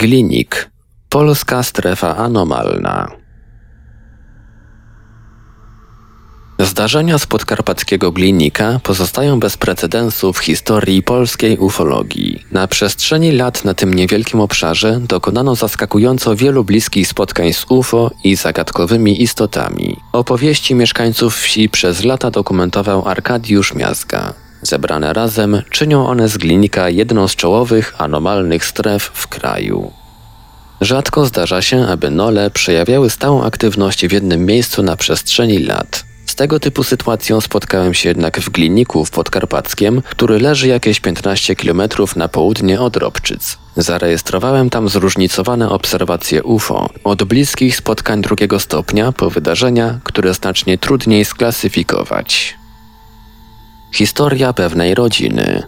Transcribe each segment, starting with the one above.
Glinik. Polska strefa anomalna. Zdarzenia z podkarpackiego Glinika pozostają bez precedensu w historii polskiej ufologii. Na przestrzeni lat na tym niewielkim obszarze dokonano zaskakująco wielu bliskich spotkań z UFO i zagadkowymi istotami. Opowieści mieszkańców wsi przez lata dokumentował Arkadiusz Miazga. Zebrane razem czynią one z Glinika jedną z czołowych anomalnych stref w kraju. Rzadko zdarza się, aby nole przejawiały stałą aktywność w jednym miejscu na przestrzeni lat. Z tego typu sytuacją spotkałem się jednak w Gliniku w Podkarpackiem, który leży jakieś 15 km na południe od Robczyc. Zarejestrowałem tam zróżnicowane obserwacje UFO, od bliskich spotkań drugiego stopnia po wydarzenia, które znacznie trudniej sklasyfikować. Historia pewnej rodziny.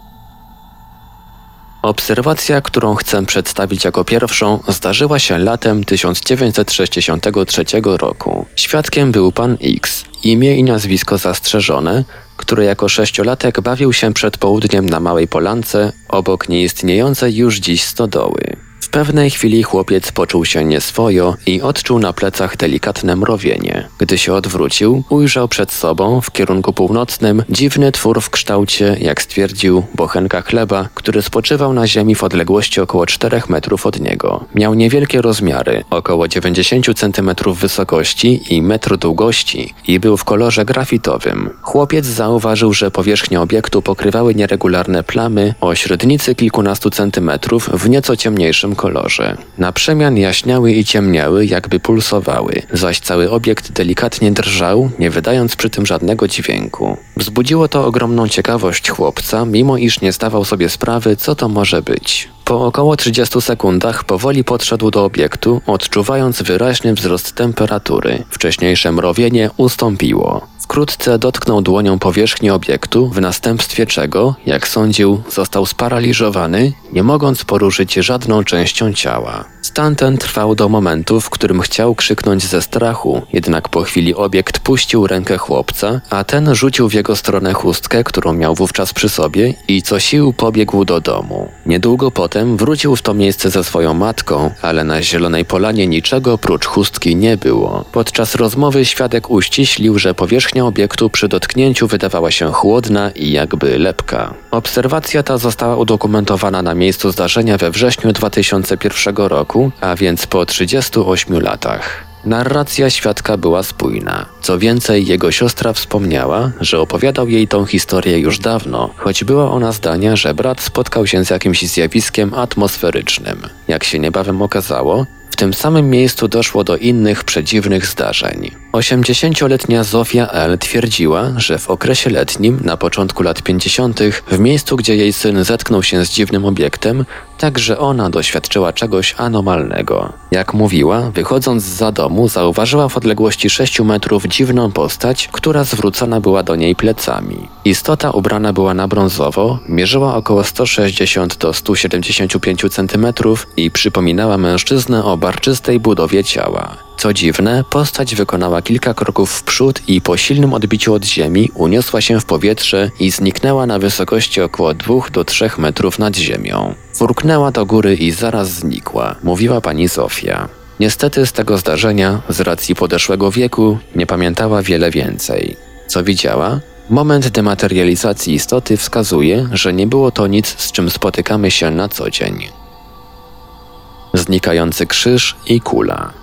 Obserwacja, którą chcę przedstawić jako pierwszą, zdarzyła się latem 1963 roku. Świadkiem był pan X, imię i nazwisko zastrzeżone, który jako sześciolatek bawił się przed południem na małej polance obok nieistniejącej już dziś stodoły pewnej chwili chłopiec poczuł się nieswojo i odczuł na plecach delikatne mrowienie. Gdy się odwrócił, ujrzał przed sobą w kierunku północnym dziwny twór w kształcie, jak stwierdził, bochenka chleba, który spoczywał na ziemi w odległości około 4 metrów od niego. Miał niewielkie rozmiary, około 90 cm wysokości i metr długości i był w kolorze grafitowym. Chłopiec zauważył, że powierzchnię obiektu pokrywały nieregularne plamy o średnicy kilkunastu centymetrów w nieco ciemniejszym kolorze. Na przemian jaśniały i ciemniały, jakby pulsowały, zaś cały obiekt delikatnie drżał, nie wydając przy tym żadnego dźwięku. Wzbudziło to ogromną ciekawość chłopca, mimo iż nie zdawał sobie sprawy, co to może być. Po około 30 sekundach powoli podszedł do obiektu, odczuwając wyraźny wzrost temperatury. Wcześniejsze mrowienie ustąpiło. Wkrótce dotknął dłonią powierzchni obiektu, w następstwie czego, jak sądził, został sparaliżowany, nie mogąc poruszyć żadną częścią ciała. Stan ten trwał do momentu, w którym chciał krzyknąć ze strachu, jednak po chwili obiekt puścił rękę chłopca, a ten rzucił w jego stronę chustkę, którą miał wówczas przy sobie i co sił pobiegł do domu. Niedługo potem wrócił w to miejsce ze swoją matką, ale na zielonej polanie niczego prócz chustki nie było. Podczas rozmowy świadek uściślił, że powierzchnia obiektu przy dotknięciu wydawała się chłodna i jakby lepka. Obserwacja ta została udokumentowana na miejscu zdarzenia we wrześniu 2001 roku, a więc po 38 latach. Narracja świadka była spójna. Co więcej, jego siostra wspomniała, że opowiadał jej tą historię już dawno, choć była ona zdania, że brat spotkał się z jakimś zjawiskiem atmosferycznym. Jak się niebawem okazało, w tym samym miejscu doszło do innych przedziwnych zdarzeń. 80-letnia Zofia L. twierdziła, że w okresie letnim, na początku lat 50., w miejscu, gdzie jej syn zetknął się z dziwnym obiektem, także ona doświadczyła czegoś anomalnego. Jak mówiła, wychodząc za domu, zauważyła w odległości 6 metrów dziwną postać, która zwrócona była do niej plecami. Istota ubrana była na brązowo, mierzyła około 160 do 175 cm i przypominała mężczyznę o barczystej budowie ciała. Co dziwne, postać wykonała kilka kroków w przód i po silnym odbiciu od ziemi uniosła się w powietrze i zniknęła na wysokości około 2 do 3 metrów nad ziemią. Furknęła do góry i zaraz znikła, mówiła pani Zofia. Niestety z tego zdarzenia, z racji podeszłego wieku, nie pamiętała wiele więcej. Co widziała? Moment dematerializacji istoty wskazuje, że nie było to nic, z czym spotykamy się na co dzień. Znikający krzyż i kula.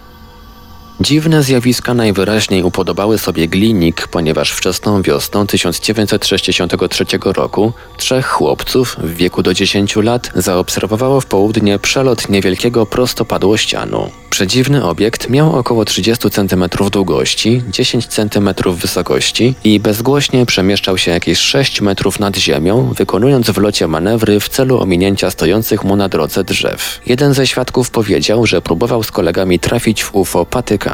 Dziwne zjawiska najwyraźniej upodobały sobie Glinik, ponieważ wczesną wiosną 1963 roku trzech chłopców w wieku do 10 lat zaobserwowało w południe przelot niewielkiego prostopadłościanu. Przedziwny obiekt miał około 30 cm długości, 10 cm wysokości i bezgłośnie przemieszczał się jakieś 6 metrów nad ziemią, wykonując w locie manewry w celu ominięcia stojących mu na drodze drzew. Jeden ze świadków powiedział, że próbował z kolegami trafić w UFO patykami.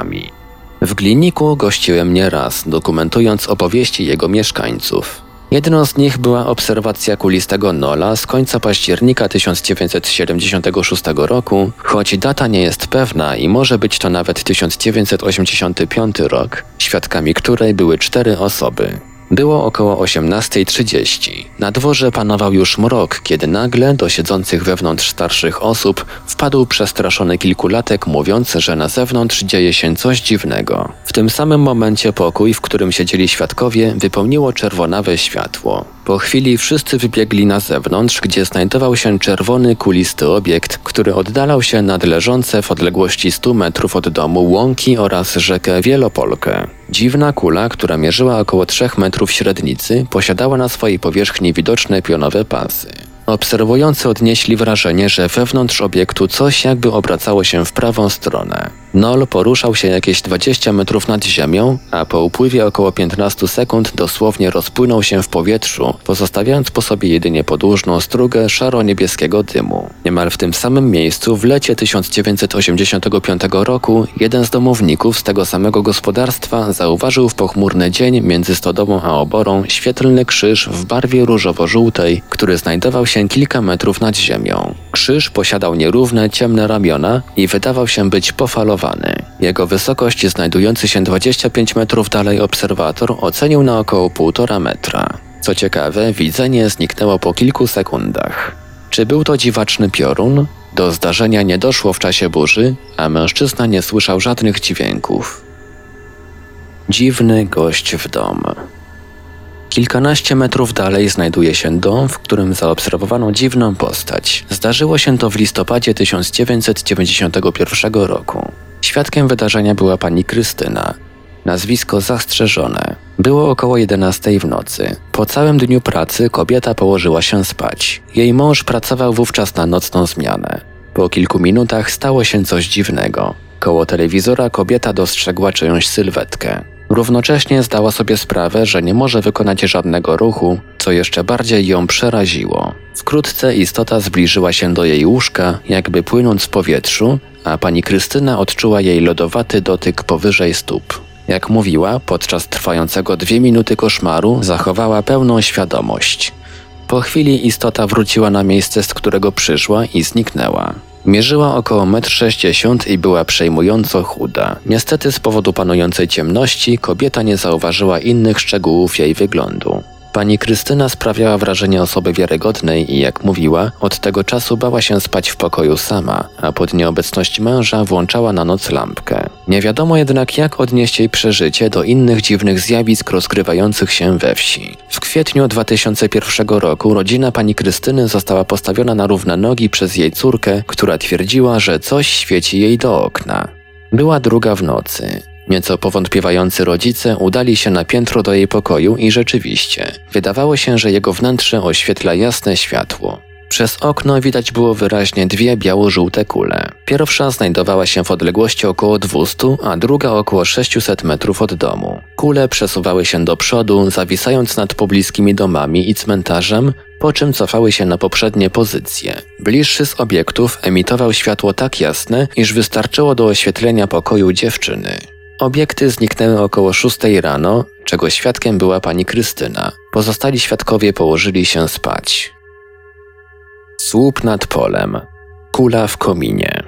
W Gliniku gościłem nieraz, dokumentując opowieści jego mieszkańców. Jedną z nich była obserwacja kulistego Nola z końca października 1976 roku, choć data nie jest pewna i może być to nawet 1985 rok, świadkami której były cztery osoby. Było około 18.30. Na dworze panował już mrok, kiedy nagle do siedzących wewnątrz starszych osób wpadł przestraszony kilkulatek, mówiąc, że na zewnątrz dzieje się coś dziwnego. W tym samym momencie pokój, w którym siedzieli świadkowie, wypełniło czerwonawe światło. Po chwili wszyscy wybiegli na zewnątrz, gdzie znajdował się czerwony, kulisty obiekt, który oddalał się nad leżące w odległości 100 metrów od domu łąki oraz rzekę Wielopolkę. Dziwna kula, która mierzyła około 3 metrów średnicy, posiadała na swojej powierzchni widoczne pionowe pasy. Obserwujący odnieśli wrażenie, że wewnątrz obiektu coś jakby obracało się w prawą stronę. Nol poruszał się jakieś 20 metrów nad ziemią, a po upływie około 15 sekund dosłownie rozpłynął się w powietrzu, pozostawiając po sobie jedynie podłużną strugę szaro-niebieskiego dymu. Niemal w tym samym miejscu w lecie 1985 roku jeden z domowników z tego samego gospodarstwa zauważył w pochmurny dzień między Stodołą a Oborą świetlny krzyż w barwie różowo-żółtej, który znajdował się kilka metrów nad ziemią. Krzyż posiadał nierówne, ciemne ramiona i wydawał się być pofalowany. Jego wysokość, znajdujący się 25 metrów dalej obserwator, ocenił na około 1,5 metra. Co ciekawe, widzenie zniknęło po kilku sekundach. Czy był to dziwaczny piorun? Do zdarzenia nie doszło w czasie burzy, a mężczyzna nie słyszał żadnych dźwięków. Dziwny gość w dom. Kilkanaście metrów dalej znajduje się dom, w którym zaobserwowano dziwną postać. Zdarzyło się to w listopadzie 1991 roku. Świadkiem wydarzenia była pani Krystyna. Nazwisko zastrzeżone. Było około 11 w nocy. Po całym dniu pracy kobieta położyła się spać. Jej mąż pracował wówczas na nocną zmianę. Po kilku minutach stało się coś dziwnego. Koło telewizora kobieta dostrzegła czyjąś sylwetkę. Równocześnie zdała sobie sprawę, że nie może wykonać żadnego ruchu, co jeszcze bardziej ją przeraziło. Wkrótce istota zbliżyła się do jej łóżka, jakby płynąc w powietrzu, a pani Krystyna odczuła jej lodowaty dotyk powyżej stóp. Jak mówiła, podczas trwającego dwie minuty koszmaru zachowała pełną świadomość. Po chwili istota wróciła na miejsce, z którego przyszła i zniknęła. Mierzyła około 1,60 m i była przejmująco chuda. Niestety z powodu panującej ciemności kobieta nie zauważyła innych szczegółów jej wyglądu. Pani Krystyna sprawiała wrażenie osoby wiarygodnej i jak mówiła, od tego czasu bała się spać w pokoju sama, a pod nieobecność męża włączała na noc lampkę. Nie wiadomo jednak jak odnieść jej przeżycie do innych dziwnych zjawisk rozgrywających się we wsi. W kwietniu 2001 roku rodzina pani Krystyny została postawiona na równe nogi przez jej córkę, która twierdziła, że coś świeci jej do okna. Była druga w nocy. Nieco powątpiewający rodzice udali się na piętro do jej pokoju i rzeczywiście, wydawało się, że jego wnętrze oświetla jasne światło. Przez okno widać było wyraźnie dwie biało-żółte kule. Pierwsza znajdowała się w odległości około 200, a druga około 600 metrów od domu. Kule przesuwały się do przodu, zawisając nad pobliskimi domami i cmentarzem, po czym cofały się na poprzednie pozycje. Bliższy z obiektów emitował światło tak jasne, iż wystarczyło do oświetlenia pokoju dziewczyny. Obiekty zniknęły około 6 rano, czego świadkiem była pani Krystyna. Pozostali świadkowie położyli się spać. Słup nad polem. Kula w kominie.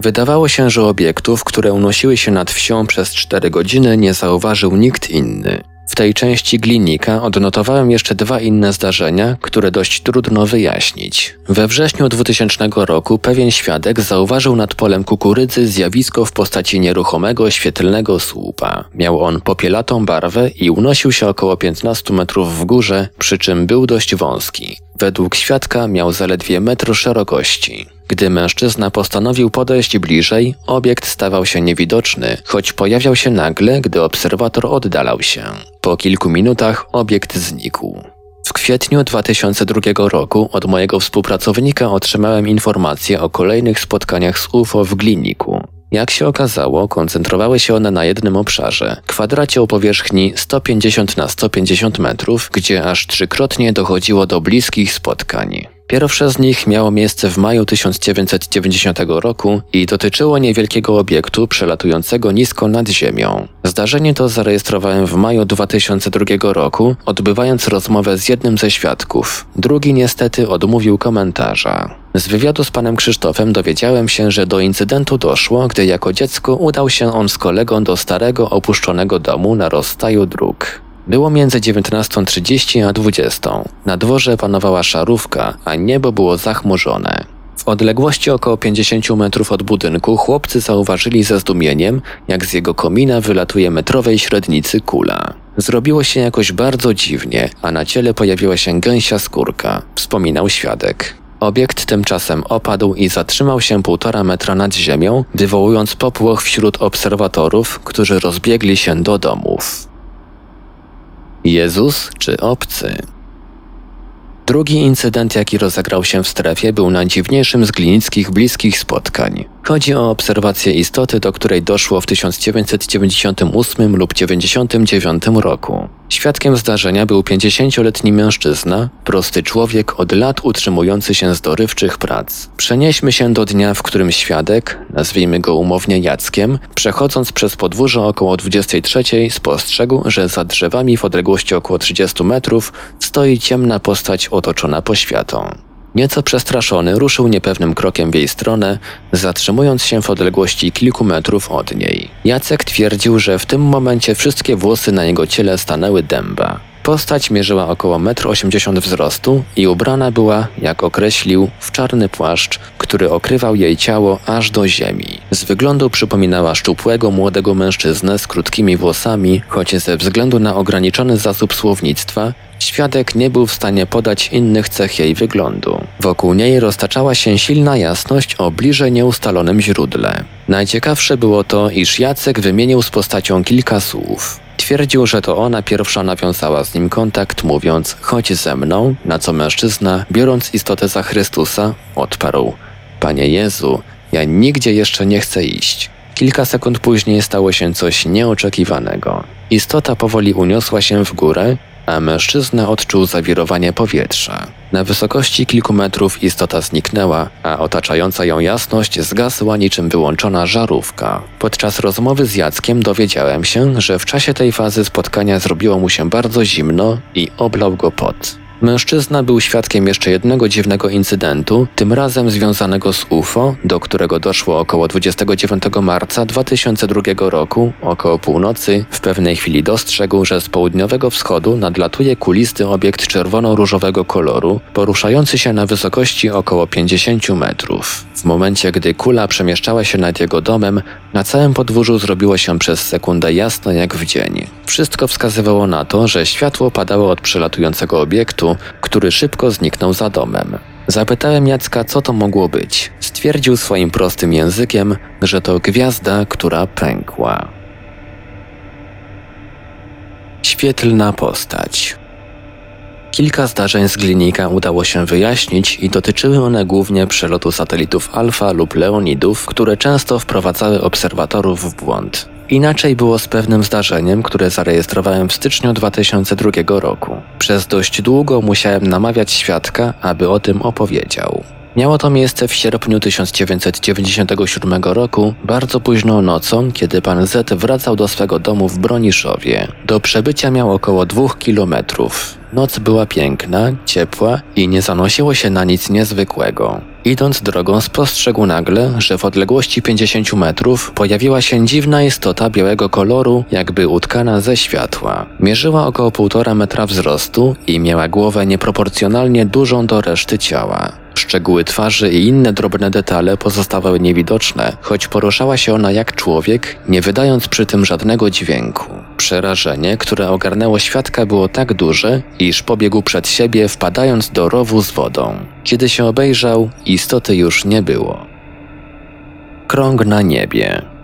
Wydawało się, że obiektów, które unosiły się nad wsią przez 4 godziny, nie zauważył nikt inny. W tej części glinika odnotowałem jeszcze dwa inne zdarzenia, które dość trudno wyjaśnić. We wrześniu 2000 roku pewien świadek zauważył nad polem kukurydzy zjawisko w postaci nieruchomego, świetlnego słupa. Miał on popielatą barwę i unosił się około 15 metrów w górze, przy czym był dość wąski. Według świadka miał zaledwie metr szerokości. Gdy mężczyzna postanowił podejść bliżej, obiekt stawał się niewidoczny, choć pojawiał się nagle, gdy obserwator oddalał się. Po kilku minutach obiekt znikł. W kwietniu 2002 roku od mojego współpracownika otrzymałem informację o kolejnych spotkaniach z UFO w Gliniku. Jak się okazało, koncentrowały się one na jednym obszarze, kwadracie o powierzchni 150 na 150 metrów, gdzie aż trzykrotnie dochodziło do bliskich spotkań. Pierwsze z nich miało miejsce w maju 1990 roku i dotyczyło niewielkiego obiektu przelatującego nisko nad Ziemią. Zdarzenie to zarejestrowałem w maju 2002 roku, odbywając rozmowę z jednym ze świadków. Drugi niestety odmówił komentarza. Z wywiadu z panem Krzysztofem dowiedziałem się, że do incydentu doszło, gdy jako dziecko udał się on z kolegą do starego opuszczonego domu na rozstaju dróg. Było między 19.30 a 20. Na dworze panowała szarówka, a niebo było zachmurzone. W odległości około 50 metrów od budynku chłopcy zauważyli ze zdumieniem, jak z jego komina wylatuje metrowej średnicy kula. Zrobiło się jakoś bardzo dziwnie, a na ciele pojawiła się gęsia skórka, wspominał świadek. Obiekt tymczasem opadł i zatrzymał się półtora metra nad ziemią, wywołując popłoch wśród obserwatorów, którzy rozbiegli się do domów. Jezus czy obcy? Drugi incydent, jaki rozegrał się w strefie, był najdziwniejszym z glinickich bliskich spotkań. Chodzi o obserwację istoty, do której doszło w 1998 lub 1999 roku. Świadkiem zdarzenia był 50-letni mężczyzna, prosty człowiek od lat utrzymujący się z dorywczych prac. Przenieśmy się do dnia, w którym świadek, nazwijmy go umownie Jackiem, przechodząc przez podwórze około 23 spostrzegł, że za drzewami w odległości około 30 metrów stoi ciemna postać otoczona poświatą. Nieco przestraszony ruszył niepewnym krokiem w jej stronę, zatrzymując się w odległości kilku metrów od niej. Jacek twierdził, że w tym momencie wszystkie włosy na jego ciele stanęły dęba. Postać mierzyła około 1,80 m wzrostu i ubrana była, jak określił, w czarny płaszcz, który okrywał jej ciało aż do ziemi. Z wyglądu przypominała szczupłego młodego mężczyznę z krótkimi włosami, choć ze względu na ograniczony zasób słownictwa Świadek nie był w stanie podać innych cech jej wyglądu. Wokół niej roztaczała się silna jasność o bliżej nieustalonym źródle. Najciekawsze było to, iż Jacek wymienił z postacią kilka słów. Twierdził, że to ona pierwsza nawiązała z nim kontakt, mówiąc: Chodź ze mną, na co mężczyzna, biorąc istotę za Chrystusa, odparł: Panie Jezu, ja nigdzie jeszcze nie chcę iść. Kilka sekund później stało się coś nieoczekiwanego. Istota powoli uniosła się w górę a mężczyzna odczuł zawirowanie powietrza. Na wysokości kilku metrów istota zniknęła, a otaczająca ją jasność zgasła niczym wyłączona żarówka. Podczas rozmowy z Jackiem dowiedziałem się, że w czasie tej fazy spotkania zrobiło mu się bardzo zimno i oblał go pot. Mężczyzna był świadkiem jeszcze jednego dziwnego incydentu, tym razem związanego z UFO, do którego doszło około 29 marca 2002 roku, około północy. W pewnej chwili dostrzegł, że z południowego wschodu nadlatuje kulisty obiekt czerwono-różowego koloru, poruszający się na wysokości około 50 metrów. W momencie, gdy kula przemieszczała się nad jego domem, na całym podwórzu zrobiło się przez sekundę jasno jak w dzień. Wszystko wskazywało na to, że światło padało od przelatującego obiektu, który szybko zniknął za domem. Zapytałem Jacka, co to mogło być. Stwierdził swoim prostym językiem, że to gwiazda, która pękła. Świetlna postać. Kilka zdarzeń z Glinika udało się wyjaśnić i dotyczyły one głównie przelotu satelitów Alfa lub Leonidów, które często wprowadzały obserwatorów w błąd. Inaczej było z pewnym zdarzeniem, które zarejestrowałem w styczniu 2002 roku. Przez dość długo musiałem namawiać świadka, aby o tym opowiedział. Miało to miejsce w sierpniu 1997 roku, bardzo późną nocą, kiedy pan Z wracał do swego domu w Broniszowie. Do przebycia miał około dwóch kilometrów. Noc była piękna, ciepła i nie zanosiło się na nic niezwykłego. Idąc drogą spostrzegł nagle, że w odległości 50 metrów pojawiła się dziwna istota białego koloru, jakby utkana ze światła. Mierzyła około 1,5 metra wzrostu i miała głowę nieproporcjonalnie dużą do reszty ciała. Szczegóły twarzy i inne drobne detale pozostawały niewidoczne, choć poruszała się ona jak człowiek, nie wydając przy tym żadnego dźwięku. Przerażenie, które ogarnęło świadka, było tak duże, iż pobiegł przed siebie, wpadając do rowu z wodą. Kiedy się obejrzał, istoty już nie było. Krąg na niebie.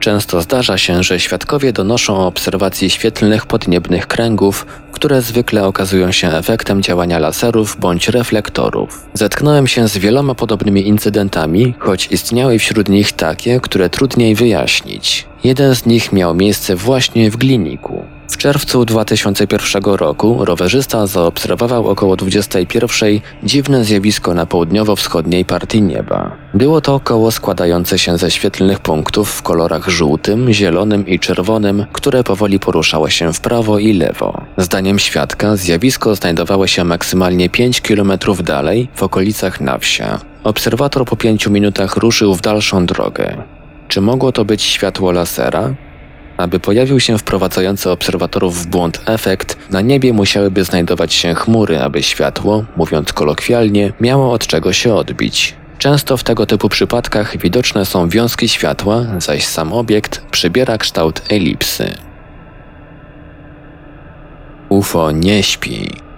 Często zdarza się, że świadkowie donoszą o obserwacji świetlnych podniebnych kręgów, które zwykle okazują się efektem działania laserów bądź reflektorów. Zetknąłem się z wieloma podobnymi incydentami, choć istniały wśród nich takie, które trudniej wyjaśnić. Jeden z nich miał miejsce właśnie w Gliniku. W czerwcu 2001 roku rowerzysta zaobserwował około 21 dziwne zjawisko na południowo-wschodniej partii nieba. Było to koło składające się ze świetlnych punktów w kolorach żółtym, zielonym i czerwonym, które powoli poruszało się w prawo i lewo. Zdaniem świadka zjawisko znajdowało się maksymalnie 5 km dalej, w okolicach Nawsia. Obserwator po pięciu minutach ruszył w dalszą drogę. Czy mogło to być światło lasera? Aby pojawił się wprowadzający obserwatorów w błąd efekt, na niebie musiałyby znajdować się chmury, aby światło, mówiąc kolokwialnie, miało od czego się odbić. Często w tego typu przypadkach widoczne są wiązki światła, zaś sam obiekt przybiera kształt elipsy. UFO nie śpi.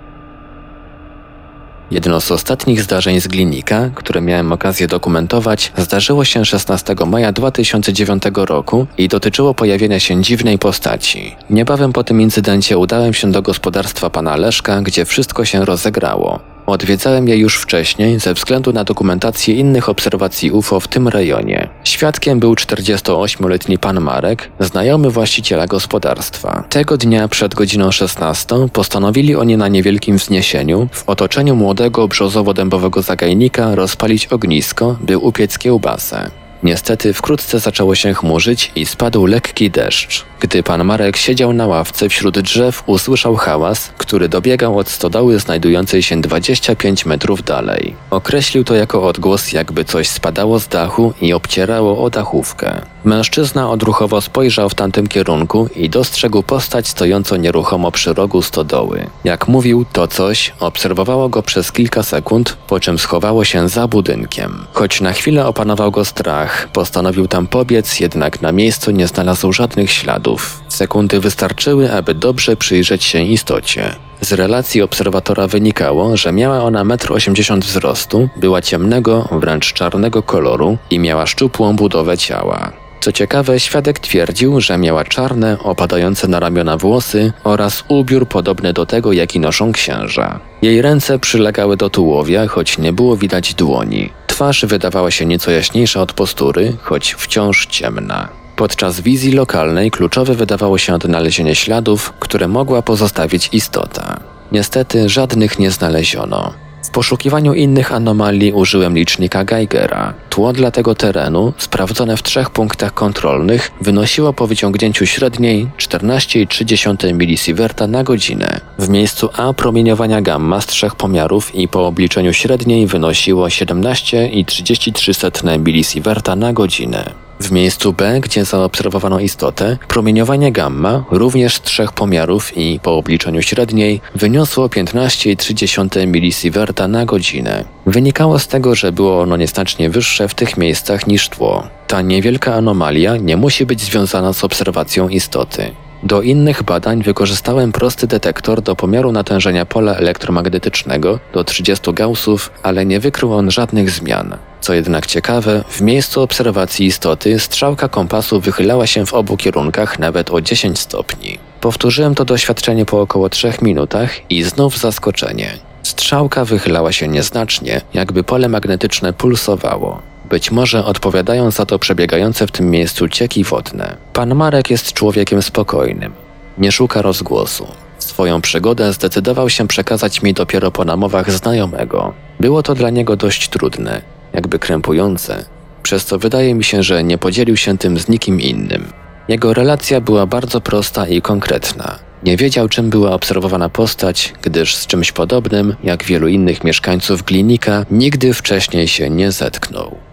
Jedno z ostatnich zdarzeń z Glinika, które miałem okazję dokumentować, zdarzyło się 16 maja 2009 roku i dotyczyło pojawienia się dziwnej postaci. Niebawem po tym incydencie udałem się do gospodarstwa pana Leszka, gdzie wszystko się rozegrało. Odwiedzałem je już wcześniej ze względu na dokumentację innych obserwacji UFO w tym rejonie. Świadkiem był 48-letni pan Marek, znajomy właściciela gospodarstwa. Tego dnia przed godziną 16 postanowili oni na niewielkim wzniesieniu, w otoczeniu młodego brzozowo-dębowego zagajnika rozpalić ognisko, by upiec kiełbasę. Niestety wkrótce zaczęło się chmurzyć i spadł lekki deszcz. Gdy pan Marek siedział na ławce wśród drzew, usłyszał hałas, który dobiegał od stodoły znajdującej się 25 metrów dalej. Określił to jako odgłos, jakby coś spadało z dachu i obcierało o dachówkę. Mężczyzna odruchowo spojrzał w tamtym kierunku i dostrzegł postać stojącą nieruchomo przy rogu stodoły. Jak mówił, to coś obserwowało go przez kilka sekund, po czym schowało się za budynkiem. Choć na chwilę opanował go strach, postanowił tam pobiec, jednak na miejscu nie znalazł żadnych śladów. Sekundy wystarczyły, aby dobrze przyjrzeć się istocie. Z relacji obserwatora wynikało, że miała ona 1,80 m wzrostu, była ciemnego, wręcz czarnego koloru i miała szczupłą budowę ciała. Co ciekawe, świadek twierdził, że miała czarne, opadające na ramiona włosy oraz ubiór podobny do tego, jaki noszą księża. Jej ręce przylegały do tułowia, choć nie było widać dłoni. Twarz wydawała się nieco jaśniejsza od postury, choć wciąż ciemna. Podczas wizji lokalnej kluczowe wydawało się odnalezienie śladów, które mogła pozostawić istota. Niestety żadnych nie znaleziono. W poszukiwaniu innych anomalii użyłem licznika Geigera. Tło dla tego terenu, sprawdzone w trzech punktach kontrolnych, wynosiło po wyciągnięciu średniej 14,3 milisieverta na godzinę. W miejscu A promieniowania gamma z trzech pomiarów i po obliczeniu średniej wynosiło 17,33 milisieverta na godzinę. W miejscu B, gdzie zaobserwowano istotę, promieniowanie gamma, również trzech pomiarów i po obliczeniu średniej, wyniosło 15,3 milisieverta na godzinę. Wynikało z tego, że było ono nieznacznie wyższe w tych miejscach niż tło. Ta niewielka anomalia nie musi być związana z obserwacją istoty. Do innych badań wykorzystałem prosty detektor do pomiaru natężenia pola elektromagnetycznego do 30 gaussów, ale nie wykrył on żadnych zmian. Co jednak ciekawe, w miejscu obserwacji istoty strzałka kompasu wychylała się w obu kierunkach nawet o 10 stopni. Powtórzyłem to doświadczenie po około 3 minutach i znów zaskoczenie. Strzałka wychylała się nieznacznie, jakby pole magnetyczne pulsowało. Być może odpowiadają za to przebiegające w tym miejscu cieki wodne. Pan Marek jest człowiekiem spokojnym. Nie szuka rozgłosu. Swoją przygodę zdecydował się przekazać mi dopiero po namowach znajomego. Było to dla niego dość trudne, jakby krępujące, przez co wydaje mi się, że nie podzielił się tym z nikim innym. Jego relacja była bardzo prosta i konkretna. Nie wiedział, czym była obserwowana postać, gdyż z czymś podobnym, jak wielu innych mieszkańców Glinika, nigdy wcześniej się nie zetknął.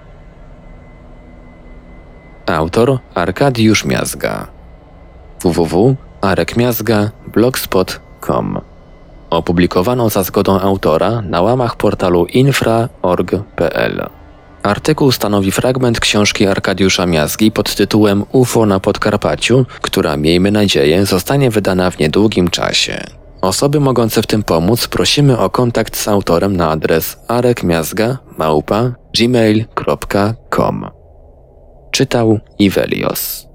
Autor Arkadiusz Miazga www.arekmiazga.blogspot.com Opublikowano za zgodą autora na łamach portalu infra.org.pl. Artykuł stanowi fragment książki Arkadiusza Miazgi pod tytułem UFO na Podkarpaciu, która, miejmy nadzieję, zostanie wydana w niedługim czasie. Osoby mogące w tym pomóc prosimy o kontakt z autorem na adres arekmiazga.gmail.com Czytał Ivelios.